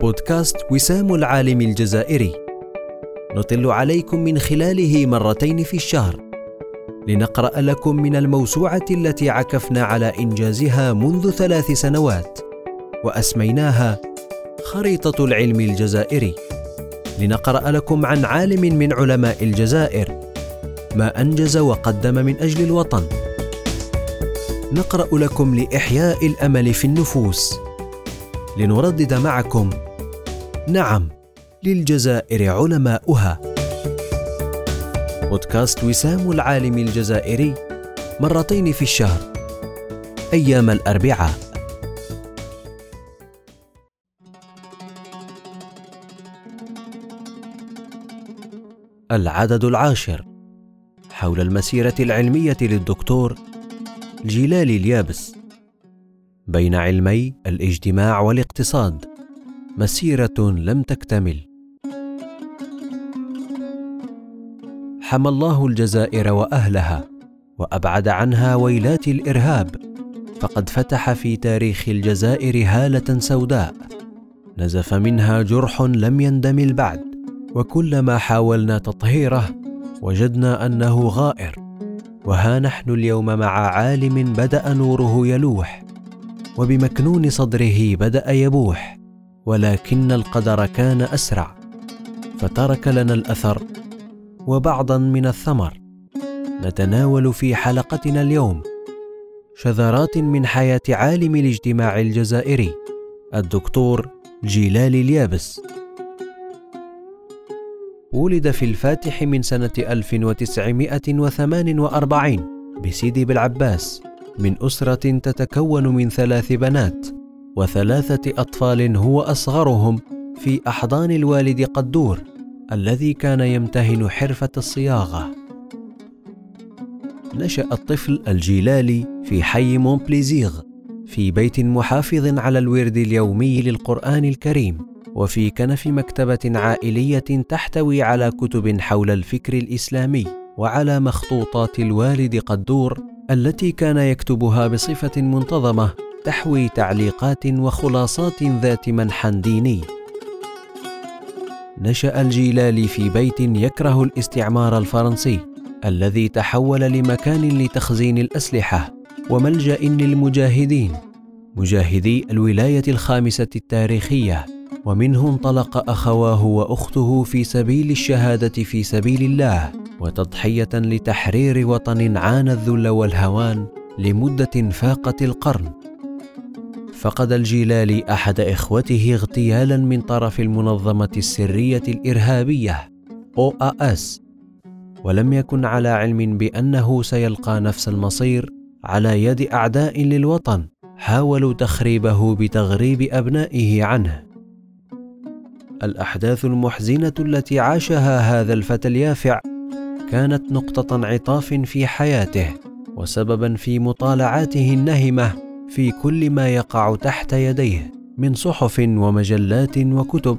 بودكاست وسام العالم الجزائري. نطل عليكم من خلاله مرتين في الشهر. لنقرأ لكم من الموسوعة التي عكفنا على إنجازها منذ ثلاث سنوات وأسميناها خريطة العلم الجزائري. لنقرأ لكم عن عالم من علماء الجزائر ما أنجز وقدم من أجل الوطن. نقرأ لكم لإحياء الأمل في النفوس. لنردد معكم نعم للجزائر علماؤها. بودكاست وسام العالم الجزائري مرتين في الشهر أيام الأربعاء. العدد العاشر حول المسيرة العلمية للدكتور جلال اليابس. بين علمي الإجتماع والاقتصاد. مسيرة لم تكتمل. حمى الله الجزائر وأهلها وأبعد عنها ويلات الإرهاب. فقد فتح في تاريخ الجزائر هالة سوداء. نزف منها جرح لم يندمل بعد وكلما حاولنا تطهيره وجدنا أنه غائر. وها نحن اليوم مع عالم بدأ نوره يلوح. وبمكنون صدره بدأ يبوح. ولكن القدر كان أسرع فترك لنا الأثر وبعضا من الثمر. نتناول في حلقتنا اليوم شذرات من حياة عالم الاجتماع الجزائري الدكتور جيلال اليابس. ولد في الفاتح من سنة 1948 بسيدي بالعباس من أسرة تتكون من ثلاث بنات. وثلاثة أطفال هو أصغرهم في أحضان الوالد قدور الذي كان يمتهن حرفة الصياغة. نشأ الطفل الجيلالي في حي مونبليزيغ في بيت محافظ على الورد اليومي للقرآن الكريم وفي كنف مكتبة عائلية تحتوي على كتب حول الفكر الإسلامي وعلى مخطوطات الوالد قدور التي كان يكتبها بصفة منتظمة تحوي تعليقات وخلاصات ذات منحى ديني. نشأ الجيلالي في بيت يكره الاستعمار الفرنسي الذي تحول لمكان لتخزين الأسلحة وملجأ للمجاهدين مجاهدي الولاية الخامسة التاريخية ومنه انطلق أخواه وأخته في سبيل الشهادة في سبيل الله وتضحية لتحرير وطن عانى الذل والهوان لمدة فاقت القرن. فقد الجيلالي أحد إخوته اغتيالا من طرف المنظمة السرية الإرهابية OAS ولم يكن على علم بأنه سيلقى نفس المصير على يد أعداء للوطن حاولوا تخريبه بتغريب أبنائه عنه. الأحداث المحزنة التي عاشها هذا الفتى اليافع كانت نقطة انعطاف في حياته وسببا في مطالعاته النهمة في كل ما يقع تحت يديه من صحف ومجلات وكتب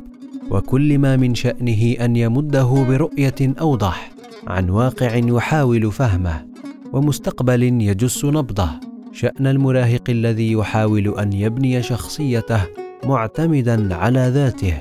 وكل ما من شأنه أن يمده برؤية أوضح عن واقع يحاول فهمه ومستقبل يجس نبضه. شأن المراهق الذي يحاول أن يبني شخصيته معتمدا على ذاته.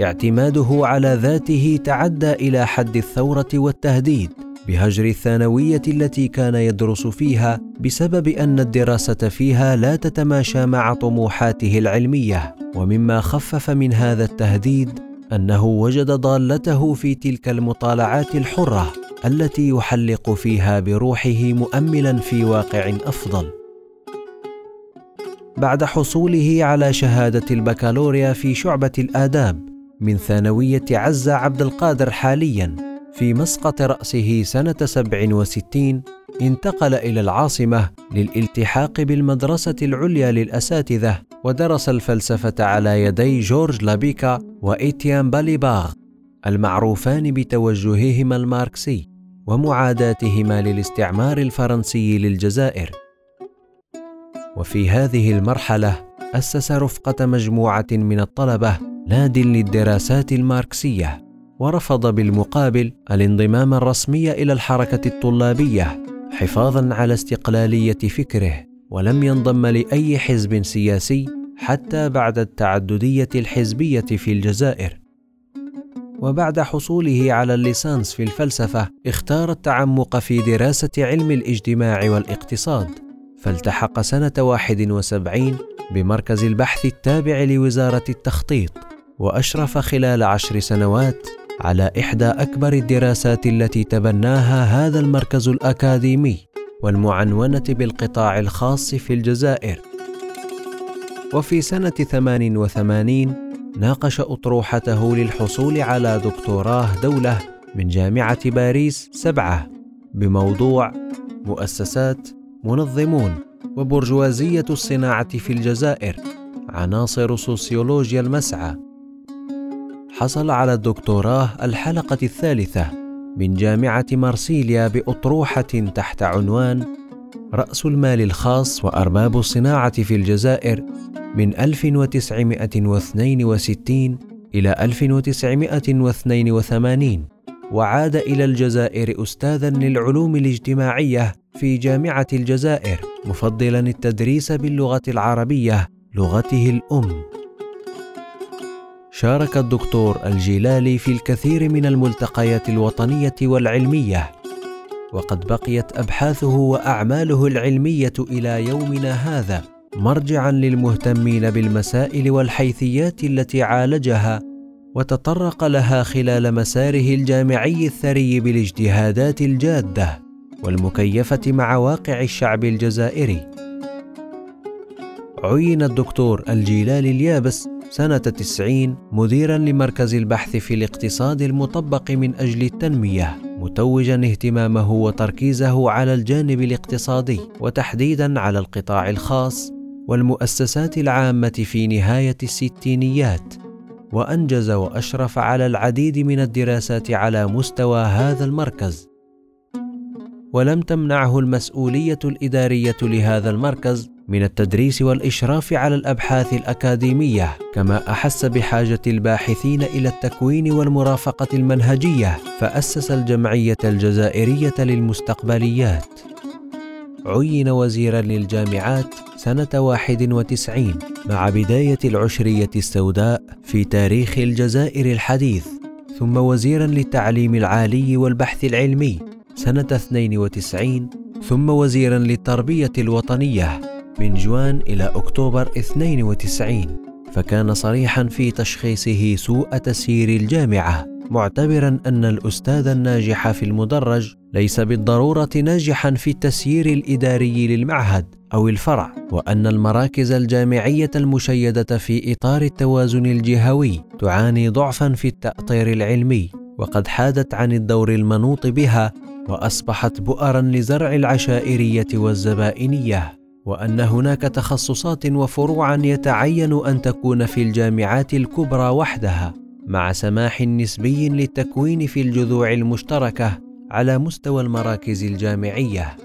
اعتماده على ذاته تعدى إلى حد الثورة والتهديد. بهجر الثانوية التي كان يدرس فيها بسبب أن الدراسة فيها لا تتماشى مع طموحاته العلمية. ومما خفف من هذا التهديد أنه وجد ضالته في تلك المطالعات الحرة التي يحلق فيها بروحه مؤملا في واقع أفضل. بعد حصوله على شهادة البكالوريا في شعبة الآداب من ثانوية عزة عبد القادر حاليا في مسقط رأسه سنة 67 انتقل إلى العاصمة للالتحاق بالمدرسة العليا للأساتذة ودرس الفلسفة على يدي جورج لابيكا وإيتيان باليباغ المعروفان بتوجههما الماركسي ومعاداتهما للاستعمار الفرنسي للجزائر. وفي هذه المرحلة أسس رفقة مجموعة من الطلبة ناد للدراسات الماركسية. ورفض بالمقابل الانضمام الرسمي إلى الحركة الطلابية حفاظا على استقلالية فكره ولم ينضم لأي حزب سياسي حتى بعد التعددية الحزبية في الجزائر. وبعد حصوله على الليسانس في الفلسفة اختار التعمق في دراسة علم الاجتماع والاقتصاد فالتحق سنة 71 بمركز البحث التابع لوزارة التخطيط وأشرف خلال عشر سنوات على إحدى أكبر الدراسات التي تبناها هذا المركز الأكاديمي والمعنونة بالقطاع الخاص في الجزائر. وفي سنة 88 ناقش أطروحته للحصول على دكتوراه دولة من جامعة باريس سبعة بموضوع مؤسسات منظمون وبرجوازية الصناعة في الجزائر عناصر سوسيولوجيا المسعى. حصل على الدكتوراه الحلقة الثالثة من جامعة مرسيليا بأطروحة تحت عنوان رأس المال الخاص وأرباب الصناعة في الجزائر من 1962 إلى 1982 وعاد إلى الجزائر أستاذا للعلوم الاجتماعية في جامعة الجزائر مفضلا التدريس باللغة العربية لغته الأم. شارك الدكتور الجلالي في الكثير من الملتقيات الوطنية والعلمية وقد بقيت أبحاثه وأعماله العلمية إلى يومنا هذا مرجعا للمهتمين بالمسائل والحيثيات التي عالجها وتطرق لها خلال مساره الجامعي الثري بالاجتهادات الجادة والمكيفة مع واقع الشعب الجزائري. عين الدكتور الجيلال اليابس سنة تسعين مديرا لمركز البحث في الاقتصاد المطبق من أجل التنمية متوجا اهتمامه وتركيزه على الجانب الاقتصادي وتحديدا على القطاع الخاص والمؤسسات العامة في نهاية الستينيات. وأنجز وأشرف على العديد من الدراسات على مستوى هذا المركز. ولم تمنعه المسؤولية الإدارية لهذا المركز من التدريس والإشراف على الأبحاث الأكاديمية كما أحس بحاجة الباحثين إلى التكوين والمرافقة المنهجية فأسس الجمعية الجزائرية للمستقبليات. عين وزيرا للجامعات سنة 91 مع بداية العشرية السوداء في تاريخ الجزائر الحديث. ثم وزيرا للتعليم العالي والبحث العلمي سنة 92 ثم وزيرا للتربية الوطنية. من جوان إلى أكتوبر 92 فكان صريحا في تشخيصه سوء تسيير الجامعة معتبرا أن الأستاذ الناجح في المدرج ليس بالضرورة ناجحا في التسيير الإداري للمعهد أو الفرع وأن المراكز الجامعية المشيدة في إطار التوازن الجهوي تعاني ضعفا في التأطير العلمي وقد حادت عن الدور المنوط بها وأصبحت بؤرا لزرع العشائرية والزبائنية. وأن هناك تخصصات وفروعا يتعين أن تكون في الجامعات الكبرى وحدها مع سماح نسبي للتكوين في الجذوع المشتركة على مستوى المراكز الجامعية.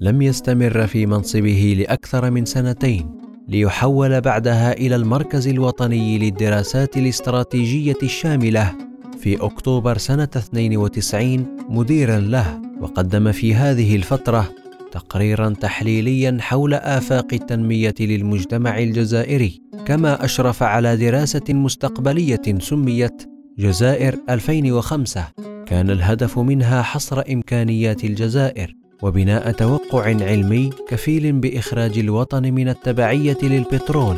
لم يستمر في منصبه لأكثر من سنتين ليحول بعدها إلى المركز الوطني للدراسات الاستراتيجية الشاملة في أكتوبر سنة 92 مديرا له وقدم في هذه الفترة تقريرا تحليليا حول آفاق التنمية للمجتمع الجزائري كما أشرف على دراسة مستقبلية سميت جزائر 2005 كان الهدف منها حصر إمكانيات الجزائر وبناء توقع علمي كفيل بإخراج الوطن من التبعية للبترول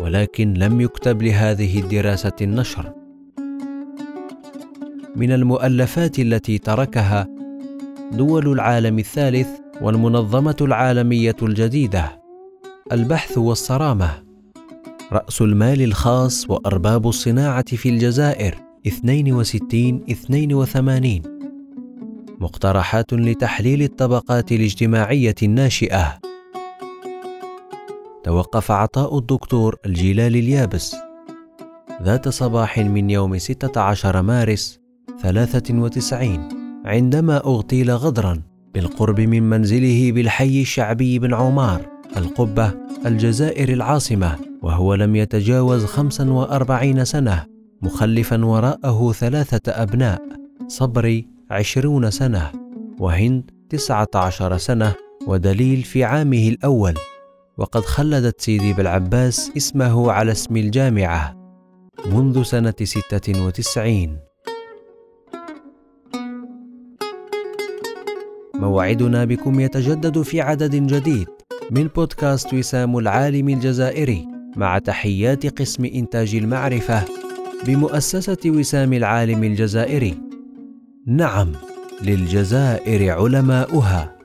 ولكن لم يكتب لهذه الدراسة النشر. من المؤلفات التي تركها دول العالم الثالث والمنظمة العالمية الجديدة البحث والصرامة. رأس المال الخاص وأرباب الصناعة في الجزائر 62 82 مقترحات لتحليل الطبقات الاجتماعية الناشئة. توقف عطاء الدكتور الجلال اليابس. ذات صباح من يوم 16 مارس 93 عندما أغتيل غدرا. بالقرب من منزله بالحي الشعبي بن عمار القبة الجزائر العاصمة وهو لم يتجاوز 45 سنة مخلفا وراءه ثلاثة أبناء صبري عشرون سنة وهند تسعة عشر سنة ودليل في عامه الأول. وقد خلدت سيدي بالعباس اسمه على اسم الجامعة منذ سنة 96 موعدنا بكم يتجدد في عدد جديد من بودكاست وسام العالم الجزائري مع تحيات قسم إنتاج المعرفة بمؤسسة وسام العالم الجزائري. نعم للجزائر علماؤها.